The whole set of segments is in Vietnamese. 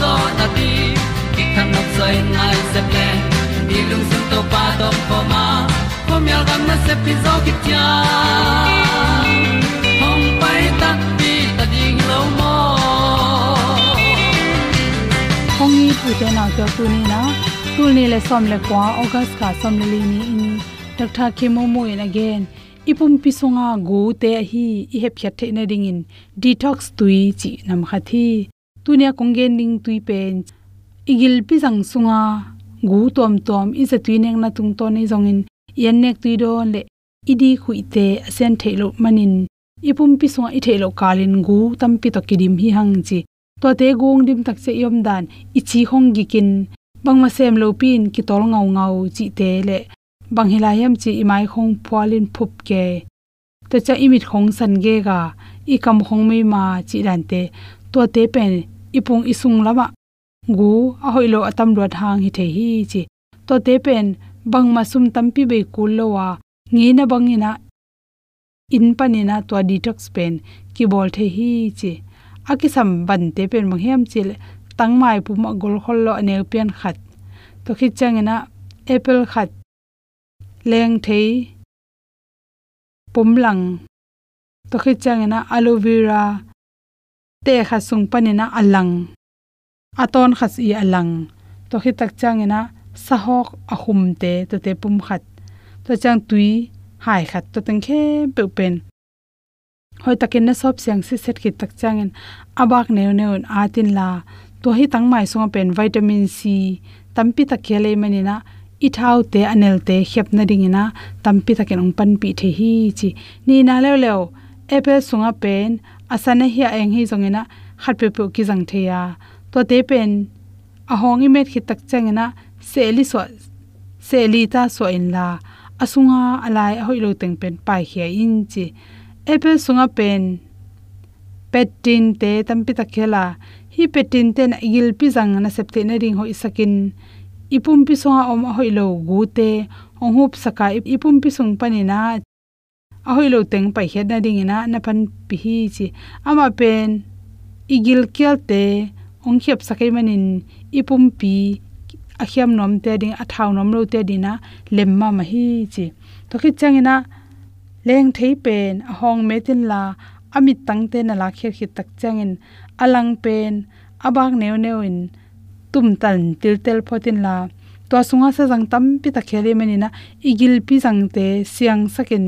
zo na ti ki kan nok sai nai se ple ni lung sun to pa do po ma. Po mi al gam na se pi zo ki tia hong pai ta pi ta ding lo mo kong ni pu te na to tu ni na? Tu ni le som le kwa august ka som le li ni in. Doctor khemo mo in again. Ipum pisonga à, go te à hi, i he phyat the na ding in. Detox tui chi nam kha thi tunia kongen ning tui pen. Igil pi sang sunga, gu tom tom i se tui neng na tung to ni zong in yen nek tui do le idi khui te asen thelo manin. Ipum pi sunga i thelo kalin, gu tam pi to kidim hi hang chi. To te gong dim tak se yom dan i chi hong gi kin. Bangma sem lo pin, ki tol ngau ngau chi te le. Bang hilayam chi imai khong phwalin phup ke. Ta cha imit khong san ge ga, i kam khong mei ma chi dan te. To te pen ipung isung lawa. Gu, a hoilo atam ro hang hi the hi chi. To te pen, bang ma sum tampi be kul lo nge na bangina in panina to detox pen, ki bol the hi chi. Akisam ban te pen mang hem chil tangmai pu ma gol khol lo ane pen khat. To khi changena apple khat. Leng thei. Pumlang to khi changena aloe vera te kha sung panina alang. Aton khas i alang. To khi tak changena sahok ahum te, to te pum khat. To chang tui hai khat, to teng khe pe pen hoi takin na sop siang si set ki tak changin abak neu neu atin la. To hi tang mai sung pen vitamin c. Tampi ta khele manina i thau te, anel te, khep na ding ina tampi ta ken ong pan pi the hi chi. Ni na le le apple sunga pen asana hi eng hi zongena khat pe pu ki jang the ya to te pen a hong i met khi tak changena seli so seli ta so in la asunga alai hoi lo teng pen pai hi in chi epe sunga pen petin te tampi ta khela. Hi petin ten igil pi jang na septe na ring hoi sakin ipum pi songa om hoi lo gu te ong hup saka ipum pi sung pani na a hoi lo teng pai het na ding ina na pan pi hi chi. Ama pen, igil kel te ong khep sakai manin ipum pi a khiam nom te ding a thau nom lo te dina lemma ma hi chi. To khi changina leng thei pen a hong metin la, amit tang te na la kher khit tak changin. Alang pen, abak neu neu in, tum tan til tel photin la. To sunga sa jang tam pi ta khele meni na igil pi jang te siang sakin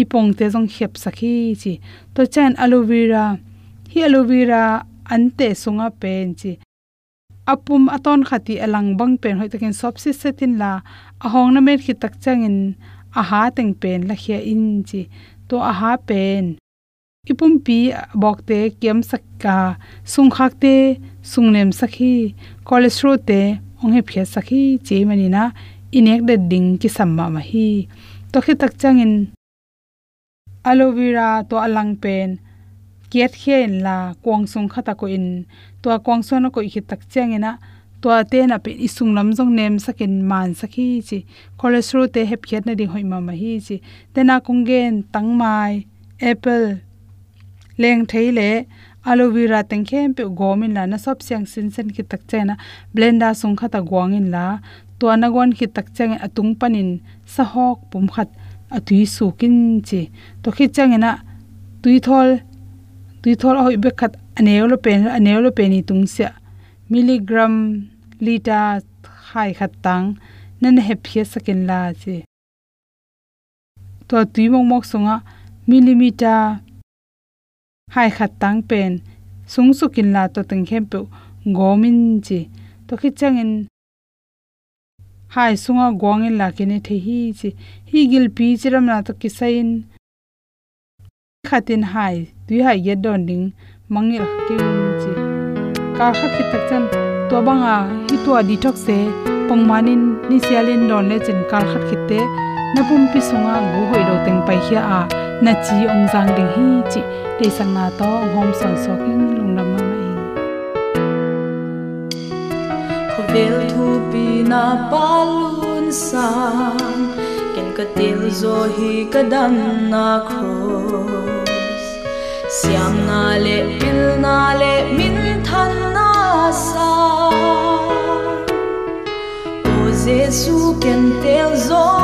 ipong te jong khep sakhi chi. To chen aloe vera, hi aloe vera ante sunga pen chi. Apum aton khati alang bang pen hoi takin sopsi setin la, ahong na met khi tak changin aha teng pen la khia in chi. To aha pen. Ipum pi bok te kem sakka sung khak te, sung nem sakhi. Cholesterol te ong he phia sakhi che mani na, inek de ding ki samma ma hi. To khi tak changin aloe vera to alang pen. Kiat khen la kwang sung khata ko in. To kwang sona ko ikhi tak changena to te na pe isung lam jong nem sakin man sakhi chi. Cholesterol te hep khet na ding hoi ma ma hi chi. Te na tắn mai, apple leng theile aloe vera teng khem pe gomin la na sop siang sin sen ki tak chena blender sung khata gwangin la. To na gon ki tak chang e atung panin. Sa hok pum khat. Atui su kin chi to khi changena tui thol tui thol hoi be khat anelo pen anelo peni tung sia milligram liter khai khat tang nan he phia sakin la chi to tui mok mok sunga millimeter hai khat tang pen sung su kin la to teng khem pe gomin chi to khi changin hai sunga gwang in kine the hi chi, hi gil pi chiram na to kisain khatin hai, tui hai ye don ding, mangil ke chi. Ka kha ki tak chan to banga hi to detox se pongmanin ni sialin don le chen kal khat khitte na pum pi sunga gu hoi lo teng pai khia a, na chi ong jang ding hi chi. Te sang na to hom son so king lung lam ma mai ing vel thu pi na palun sang ken ka til zo hi ka dan na cross. Siam na le pil na le, min than na sa. O jesu, ken tel zo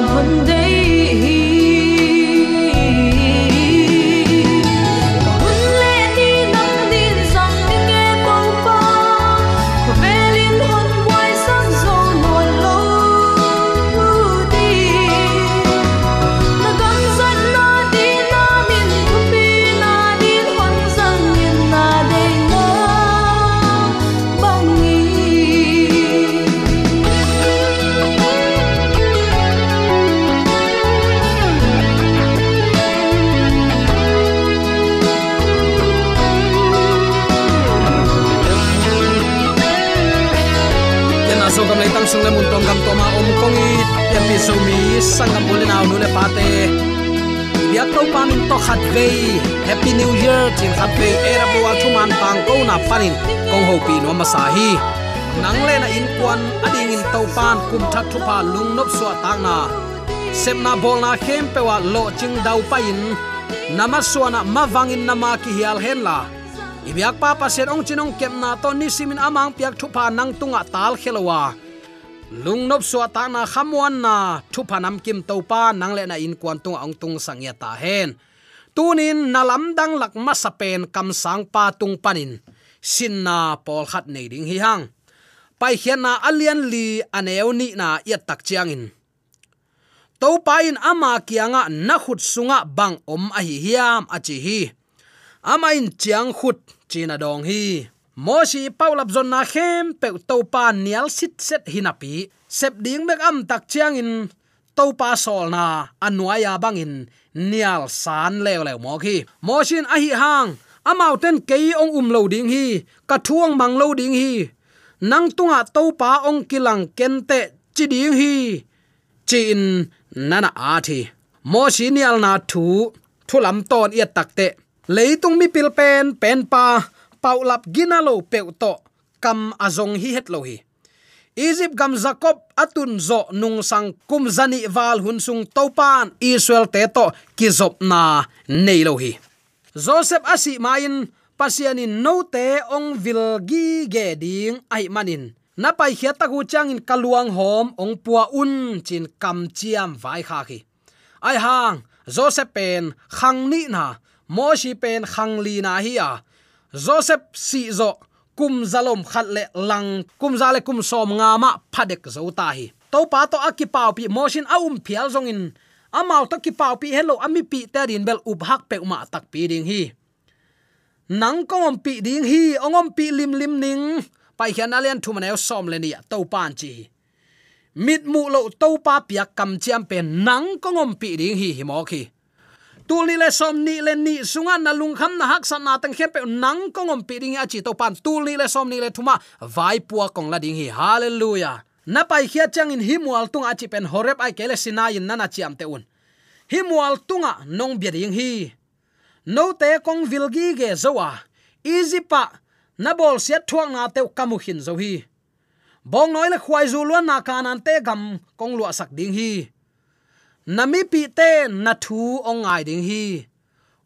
to pan kong ho pi no ma sa hi nang le na in kwan ading in to pan kum that thu pa lung nop so tang na. Sem na bol na khem pe wa lo ching dau pa in. Nama suana mawangin nama ki hial hen la. Ibyak pa pa sen ong chinong kem na to ni simin amang piak thupa nang tunga tal khelowa lungnop suwa ta na khamwan na thupa nam kim to pa, nang le na in kwan tung ong tung sangya ta hen. Tunin nalam dang lak ma sapen kam sang pa tung panin sin na pol khat nei ding hi hang. Pai hian na alian li aneu ni na yat tak chiang in. To pain ama kianga na khut sunga bang om a hi hiam a chi hi. Ama in chiang khut china dong hi. Moshi paulap zon na khem pe to pa nial sit set hinapi sep ding mek am tak chiang in. To pa sol na anuaya bangin nial san lew lew mo khi. Moshin a hi hang amau ten kei ong um lo ding hi, ka thuang mang lo ding hi. Nang tunga to pa ong kilang kente chi ding hi. Chin, nana a thi. Moshi nial na thu thulam ton ia takte leitung mi pil pen pen pa paulap ginalo peuto kam azong hi het lo hi. Egypt gam Jacob atun zo nung sang kum zani wal hun sung topan Israel te to kizop na nei lo hi. Joseph asi main pasianin no te ong vilgi ge ding ai manin. Na pai khia taku changin kaluang hom ong pua un chin kam chiam vai kha khi ai hang, Joseph pen khang ni na, moshi pen khang li na hi a. Joseph si zo, kum zalom khat le lang, kum zale kum som nga ma phadek zo ta hi. To pa to akipau pi motion aum phial zong in amau tak ki pau pi hello, ami pi te din bel up hak pe ma tak pi ding hi. Nang ko om pi ding hi, ongom pi lim lim ning. Pai khian alian thu manel som le ni to pan chi. Mit mu lo to pa pia kam chiam pe nang ko ngom pi ding hi hi mo khi. Tu ni le som ni le ni sunga na lung kham na hak san na tang khem pe nang ko ngom pi ding a chi to pan tu ni le som ni le thuma vai pua kong la ding hi. Hallelujah na pai khia chang in himual tunga a chi pen horep ai kele sina in nana chiam te un. Himual tunga nong bia ding hi. No te kong vilgi ge zowa. Izipa na bol sia thuang na te kamu hin zo hi. Bong noi le khwai zu luan na kanan te gam kong lua sak ding hi. Nami pi te na thu ong ai ding hi.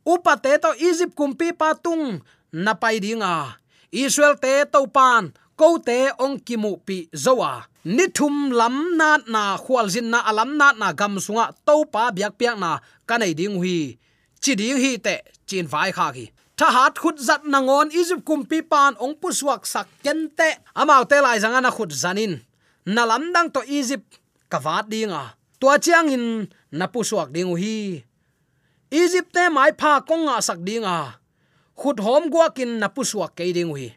Upa te to egypt kumpi pa tung na pai dinga israel te to pan. Ko te ong kimu pi zowa ni thum lam na na khwal jin na alam na na gam sunga to pa biak piak na kanai ding hui. Chi ding hi te chin vai kha ki. Tha hat khut zat na ngon izip kum pi pan ong pu suak sak kente amau te lai zanga na khut zanin. Na lam dang to egypt kavat dinga tua chiang in na pu suak ding hi egypt te mai pha konga sak dinga khut hom guakin na pu suak ke ding hi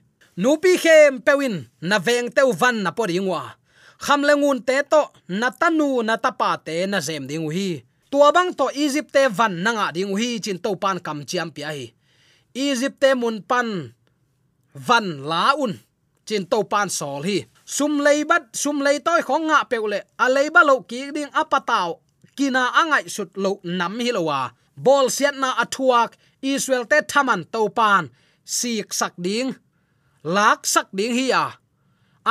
nupi khem pewin na veng teu van na po dingwa kham lengun te to, na tanu, na tapa te, na zem ding hi tua bang to egypt te van na nga ding hi chin to pan kam chiam pi hi. Egypt te mun pan van la un, chin to pan sol hi. Sum lei bat, sum lei toy khong nga peule a lei ba lo ki ding apataw kina angai sut lo nam hi lowa bol siat na athuak israel te thaman to pan. Sik sak ding, lak sak ding hi a.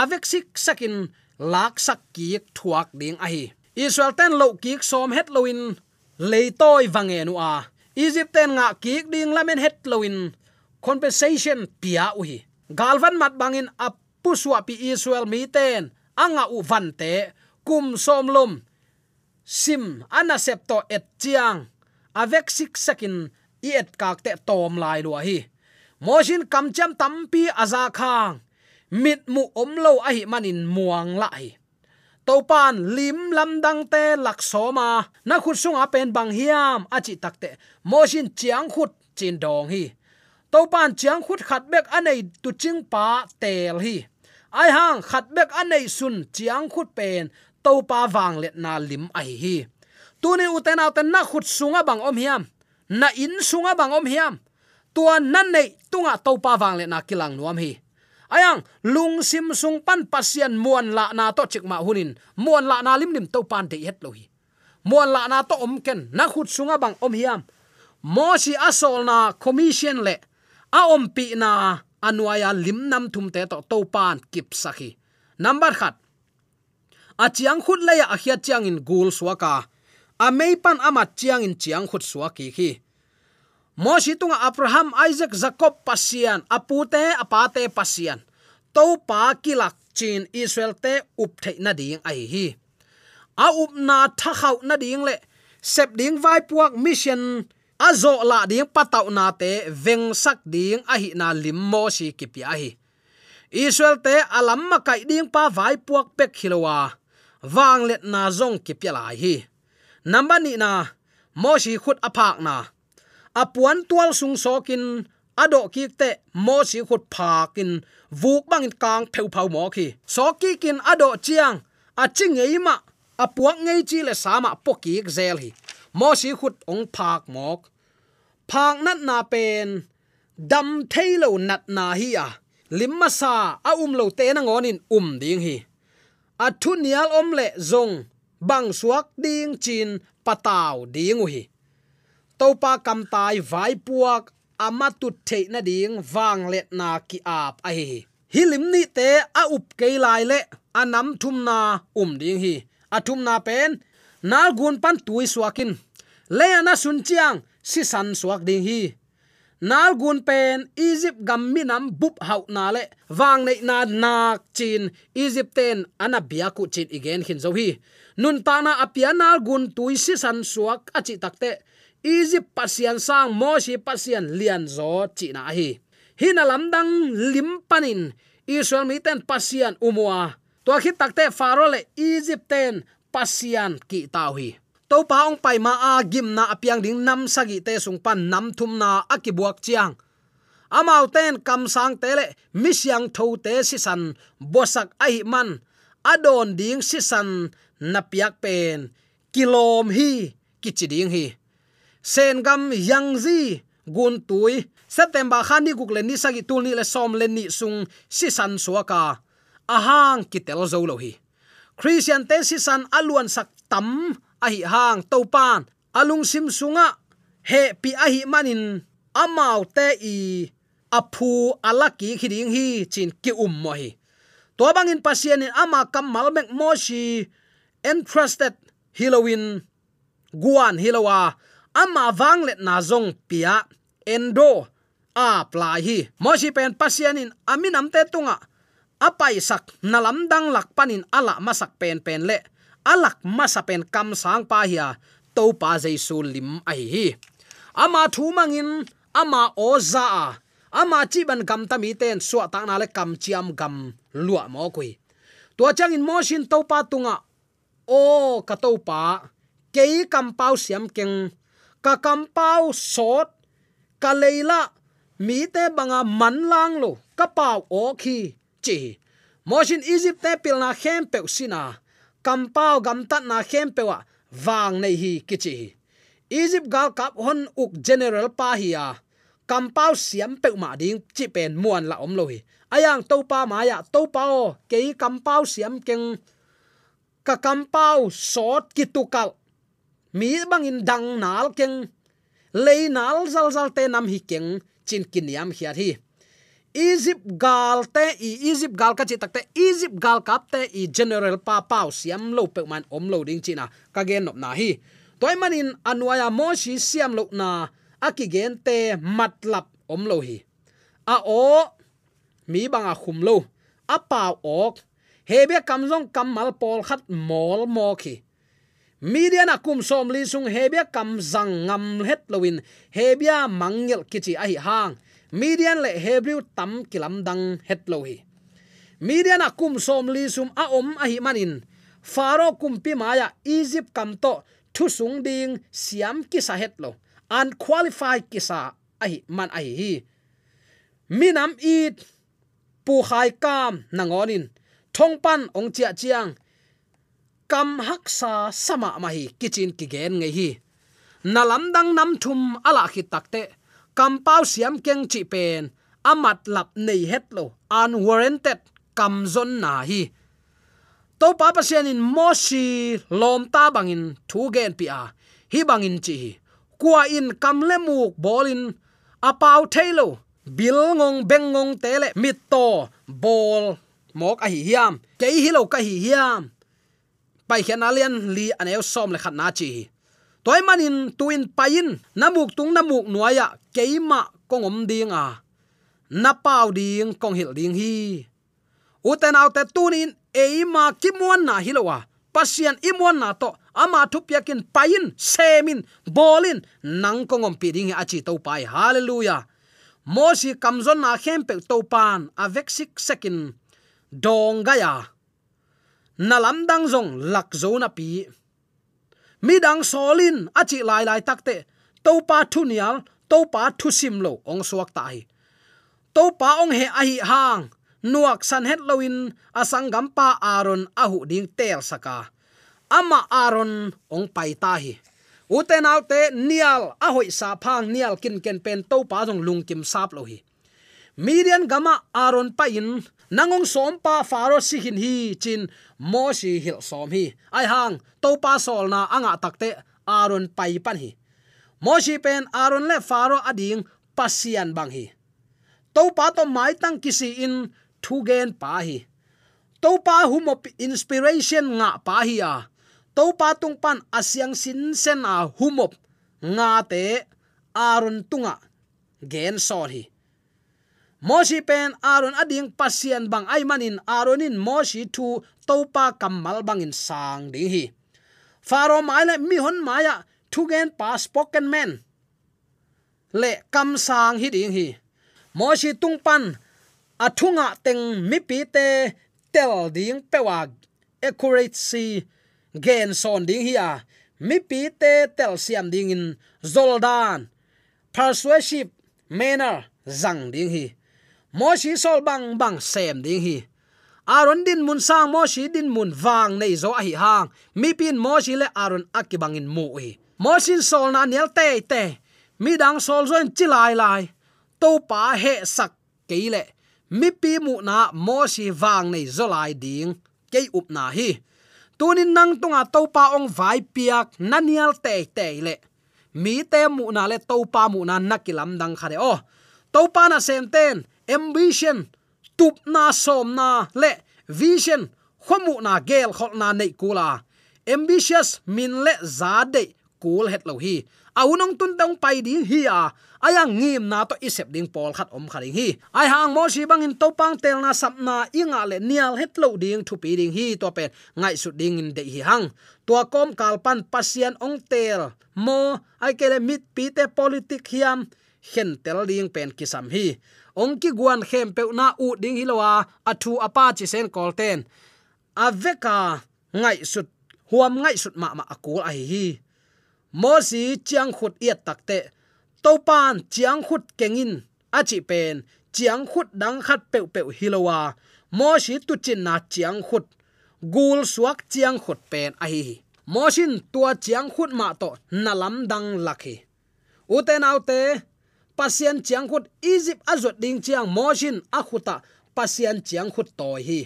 Avek sik sakin lak sak ki thuak ding a hi israel ten lo ki som het loin leitoi wange nu a à. egypt ten nga ki ding lamen het loin compensation pia u hi. Galvan mat bangin apuswa pi israel mi ten anga u van te kum som lom sim ana septo et chiang. Avek sik sakin i et kak te tom lai lo hi. Mojin kam cham tampi aza khang mit mu omlo a hi manin muang la hi topan lim lam dang te lak soma na khut sunga pen bang hiam a achi takte mojin chiang khut chin dong hi. Topan chiang khut khat bek anei tu ching pa tel hi. Ai hang khat bek anei sun chiang khut pen to pa wang let na lim ai hi. Tuni uten auten na khut sunga bang om hiam. Na in sunga bang om hiam. Tua nan nei tunga to pa wang let na kilang nuam hi ayang, lung sim sung pan pasien muan la na to chik ma hunin. Muan la na lim lim to pan de het lo hi muan la na to om ken, na khut sunga bang om hiam. Mo si asol na commission le, a om pi na anuaya lim nam thum te to to pan kip sakhi number khat. A chiang khut le a khia chiang in gul suaka a mei pan ama chiang in chiang khut suaki khi moshi tunga abraham, isaac, jacob, pasian. Apute, apate, pasian. To pa kilak chin israel te up thei na ding ai hi. A up na tha khau na ding le. Sep ding vai puak mission. Azo la ding patau na te veng sak ding a hi na lim mo si ki pi a hi. Israel te alam ma kai ding pa vai puak pek hilowa wang let na zong ki pi lai hi. Namba ni na mo si khut aphak na apuan tual sung sokin ado ki te mo si khut phakin vuk bangin kang pheu phau mo khi. So ki kin ado chiang, a ching ei ma, apuak ngei chi le sama poki zel hi. Mo si khut ong phak mok. Phak nat na pen, dam thailo nat na hi a. Limma sa, a um lo te na ngonin um ding hi. A thu nial om le zong, bang suak ding chin pataw ding hi topa kam tai vai puak ama tu the na ding wang let na ki ap a hi. Hilim ni te a up ke lai le anam thum na um ding hi athum na pen na gun pan tui suakin le ana sun chiang si san suak ding hi nal gun pen egypt gam minam bup hau na le wang nei na nak chin egypt ten ana bia ku chin igen hin zo hi nun ta na apia nal gun tui si san suak achi takte egypt pasian sang mo si pasian lian zo chi na hi hina lamdang lim panin. Israel mi ten pasian umwa to khi takte faro le egypt ten pasian ki tau hi. To pa ong pai ma a gim na apiang ding nam sagi te sung pan nam thum na akibuak chiang. Amau ten kam sang te le mi siang tho te si san bosak ai man. Adon ding si san napiak pen kilom hi kichiding hi sen gam yang zi, gun tui. September khani guk le ni sagi tul ni le som len ni sung si san suaka ahang kitel zo lo hi. Christian te si san aluan sak tam, ahi hang topan alung sim sunga, he pi ahi manin, amau te i. Apu alaki khiding hi, chin ki um mo hi. To bangin pasien in ama kamal mek mo shi entrusted halloween, guan hilowa ama wanglet na zong pia, endo, a plai hi. Mo pen pasianin in aminam te tunga. Apai sak, nalam dang lak panin ala masak pen pen le. Alak masapen kam sang pa hiya to pa jaisu lim ai hi. Ama thu mangin, ama oza a. Ama chi ban gam ta mi ten suwa ta na le kam chiam gam lua mo kui. To chang in motion to pa tunga. O ka to pa ke kam pau siam keng ka kam pau sot, ka leila, mi te banga man lang lo, ka pau o khi, chi. Mojin egypt te pil na khem pe sina kampao gam tat na khem pe wa wang nei hi kichi egypt gal kap hon uk general pa hi ya kampao siam pe ma ding, chi pen muan la om lo hi. Ayang to pa ma ya to pa o ke kampao siam keng. Ka kampao sot kitukal mi bangin dang nal keng. Lei nal zal zal te nam hi keng. Chin kiniam hiat hi Egypt gal te i Egypt gal ka chi takte Egypt gal kap te i general pa pau siam lo pe man om lo ding china ka gen nop na hi. Toy manin anwaya mo shi siam lo na. Aki gen te matlap om lo hi. A o mi banga khum lo. Apa ok. Hebe kamjong kamal pol khat mol mo khi media na kum som li sung hebia kam zang ngam het lowin hebia mangel kichi ahi hang. Median le hebrew tam kilam dang het lohi hi. Median akum som li sum a om ahi manin. Faro kum pi maya egypt kam to thu sung ding siam ki sa het lo. Unqualified ki sa ahi man ahi hi minam it, pu khai kam nangonin thongpan ong chia chiang kam hak sa sama ma hi kichin ki gen nge hi. Nalam dang nam thum ala khi takte. Kam pau siam keng chi pen. Amat lap nei het lo. Unwarranted. Kam zon na hi. To pa pa sian in moshi lom ta bangin thu gen pi a. Hi bangin chi kwa in kam le muk bolin. Apau thailo bil ngong beng ngong tele mit to. Bol mok a hi hiam. Ke hi lo ka hi hiam pai khian alian, li aneu som le khat na chi. Toy manin tuin pain, namuk tung namuk nuaya keima kongom ding a. Na pau ding, kong hil ding hi. Uten autte tunin eima kimon na hilowa pasian imon na to, ama thu piakin pain, semin, bolin, nang kongom pi ding achi to pai. Hallelujah. Mosi kamzon na khempe to pan avek sik sekin, dong gaya nalam dang zong lak zo na pi. Mi dang solin achi lai lai takte to pa thu nial to pa thu sim lo ong suak tai to pa ong he ahi hang. Nuak san het loin asangam pa aron ahu ding tel saka ama aron ong pai ta hi. Uten autte nial ahoi sa phang nial kin ken pen to pa jong lung kim sap lo hi midian gama aron pa in, nangong som pa faro sihin hi, chin mo si hil som hi. Ai hang to pa sol na anga takte aron pai pan hi. Mo si pen aron le faro ading pasian bang hi. To pa to mai tang kisi in, thu gen pa hi. To pa hum inspiration nga pa hi a. To pa tung pan asyang sin sen a humop nga te aron tunga gen so hi moshi pen aron ading pasian bang ai manin aronin moshi thu topa kamal bangin sang ding hi. Faro mai le mi hon maya tu gen pa spoken man. Le kam sang hi ding hi. Moshi tung pan athunga teng mi pi te tel ding pewa accuracy gen son ding hi a. Mi pi te tel siam ding in zoldan. Persuasive manner zang ding hi mo shi sol bang bang sem ding hi aron din mun sang, mo shi din mun wang nei zo a hi hang. Mi pin mo shi le aron akibangin mu hi mo sin sol na nial te te mi dang sol zo chi lai lai. To pa he sak keile mi pi mu na mo shi wang nei zo lai ding. Ke up na hi tunin nang tunga to pa ong vai piak nanial te te le mi te mu na le to pa mu na nakilam dang khare o. To pa na sem ten ambition, tup na som na le vision, khomu na gel khol na nei kula ambitious min le za de kul het lo hi. Aunong tun tong pai ding hi a. Aya ngim na to isep ding pol khat om kharing hi. Ai hang mo si bang in to pang tel na sap na inga le nial het lo ding thu pi ding hi to pe ngai su ding in de hi hang. Tua kom kalpan pasian ong tel. Mo, ai kele mit pi te politik hiam. Hen tel ding pen kisam hi ong ki guan khem pe na u ding hilowa athu apa chi sen kolten aveka ngai sut, huam ngai sut ma ma akul ai hi mo si chiang khut iat takte to pan chiang khut kengin achi pen, chiang khut dang khat pe pe hilowa mo si tu chin na chiang khut. Gul suak chiang khut pen ai hi mo sin tua chiang khut ma to nalam dang lakhi uten autte pasian chiang khut egypt azot ding chiang moshin akhuta pasian chiang khut toy hi.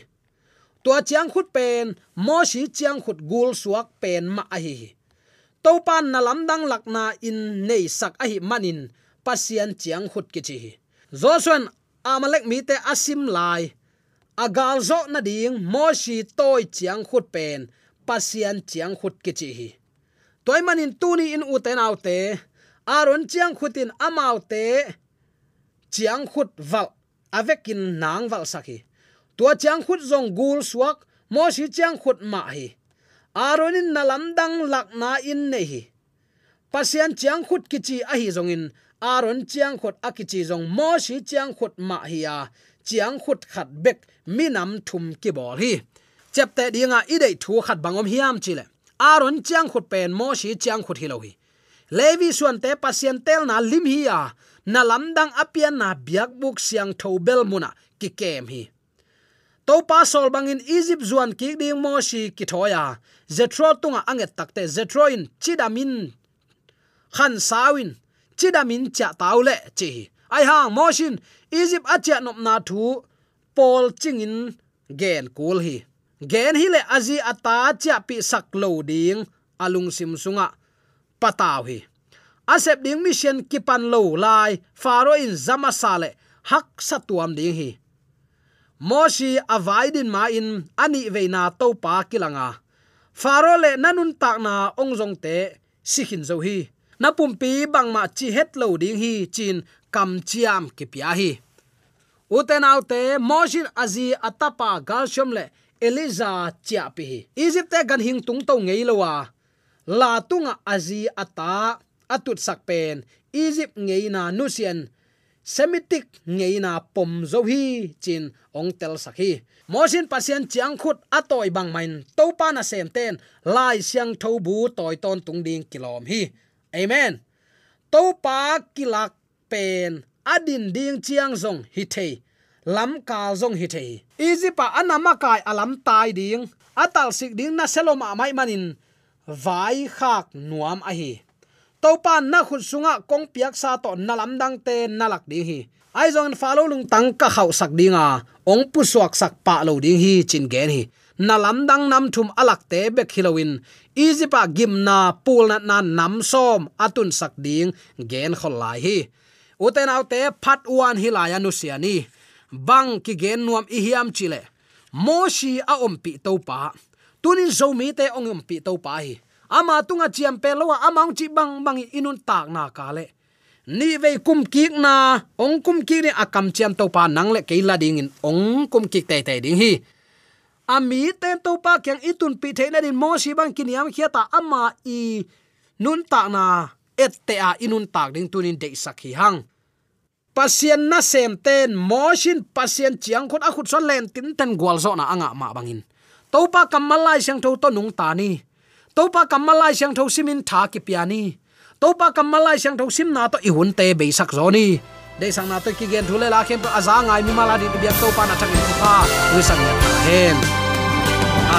Tua chiang khut pen moshi chiang khut gul suak pen ma a hi to pan na lam lamdang lakna in nei sak a hi manin pasian chiang khut ki chi hi. Zosuan amalek mi te asim lai. Agal zo na ding moshi toy chiang khut pen pasian chiang khut ki chi hi. Toy manin tuni in uten autte aron chiang khutin amau te chiang khut val. Avekin nang val saki tua chiang khut zong gul suak mo si chiang khut ma hi. Aron in nalam dang lak na in nei hi. Pasian chiang khut kichi a hi zong in. Aron chiang khut akichi zong mo si chiang khut ma hi ya chiang khut khat bek minam thum ki bol hi. Chapte dinga idei thu khat bangom hiam chile. Aron chiang khut pen mo si chiang khut hi lo hi levi suan te pasien tel na lim hi ya na lamdang apian na biak buk siang tho bel muna ki kem hi. To pa sol bangin egypt zuan ki ding mo shi ki thoya zetro tunga anget takte zetro in chidamin. Khan sawin, chidamin cha taule chi ai hang motion egypt acha nop na thu pol chingin gen kul hi. Gen hi le azi ata cha pi sak lo ding alung sim sunga pataw hi asep ding mission kipan lo lai faro in zama sale hak satuam ding hi. Moshi avaidin ma in, ani veina to pa kilanga. Faro le nanun tak na ongjong te, sikhin zo hi. Na pumpi bang ma chi het lo ding hi, chin kam chiam ki pia hi. Uten autte moshin azi atapa galshom le eliza chia pi hi. Egypt te gan hing tung to ngei la tunga azi ata, atut sak pen. Egypt ngei na nusian. Semitic ngeina pom zo hi chin ong tel sakhi mosin pasien chiang khut atoi bang main. To pa na sem ten. Lai siang tho bu toy ton tung ding kilom hi. Amen. To pa kilak pen. Adin ding chiang zong hi the lam ka zong hi the izipa anama kai alam tai ding. Atal sik ding na seloma mai manin vai khak nuam a hi. To pa na khut sunga kong piak sa to nalam dang te nalak ding hi. Ai zong follow lung tang ka khau sak dinga. Ong pu suak sak pa lo ding hi chin gen hi. Nalam dang nam thum alak te be khilowin gim na pul na na nam som atun sak ding gen khol lai hi. Uten autte phat wan hilaya nu siani bang ki gen nuam i hiam chile. Moshi a om pi to pa tunin zo mi te ong om pi to pa hi. Ama tunga chiam pe lo amang chi bang bang inun tak na ka le. Ni ve kum kik na, ong kum ki ni akam chiam to pa nang le ke la ding in ong kum kik te te ding hi. Ami ten to pa kyang itun pi the na din mo si bang kiniam khiata ama i nun ta na et te a inun tak ding tunin de sakhi hang. Pasien na sem ten motion pasien chiang khot a khut so len tin ten gwal zo na anga ma bangin topa kamalai sang tho to nung ta ni. Topa kamalai sang tho simin tha ki piani to pa kamalai sang tho sim na to i hun te be sak zo ni. De sang na to ki gen thule la khem aza ngai mi mala di bi topa na thak ni pa. Wi sang ya hen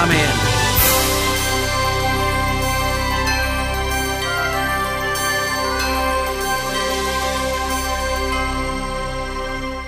amen.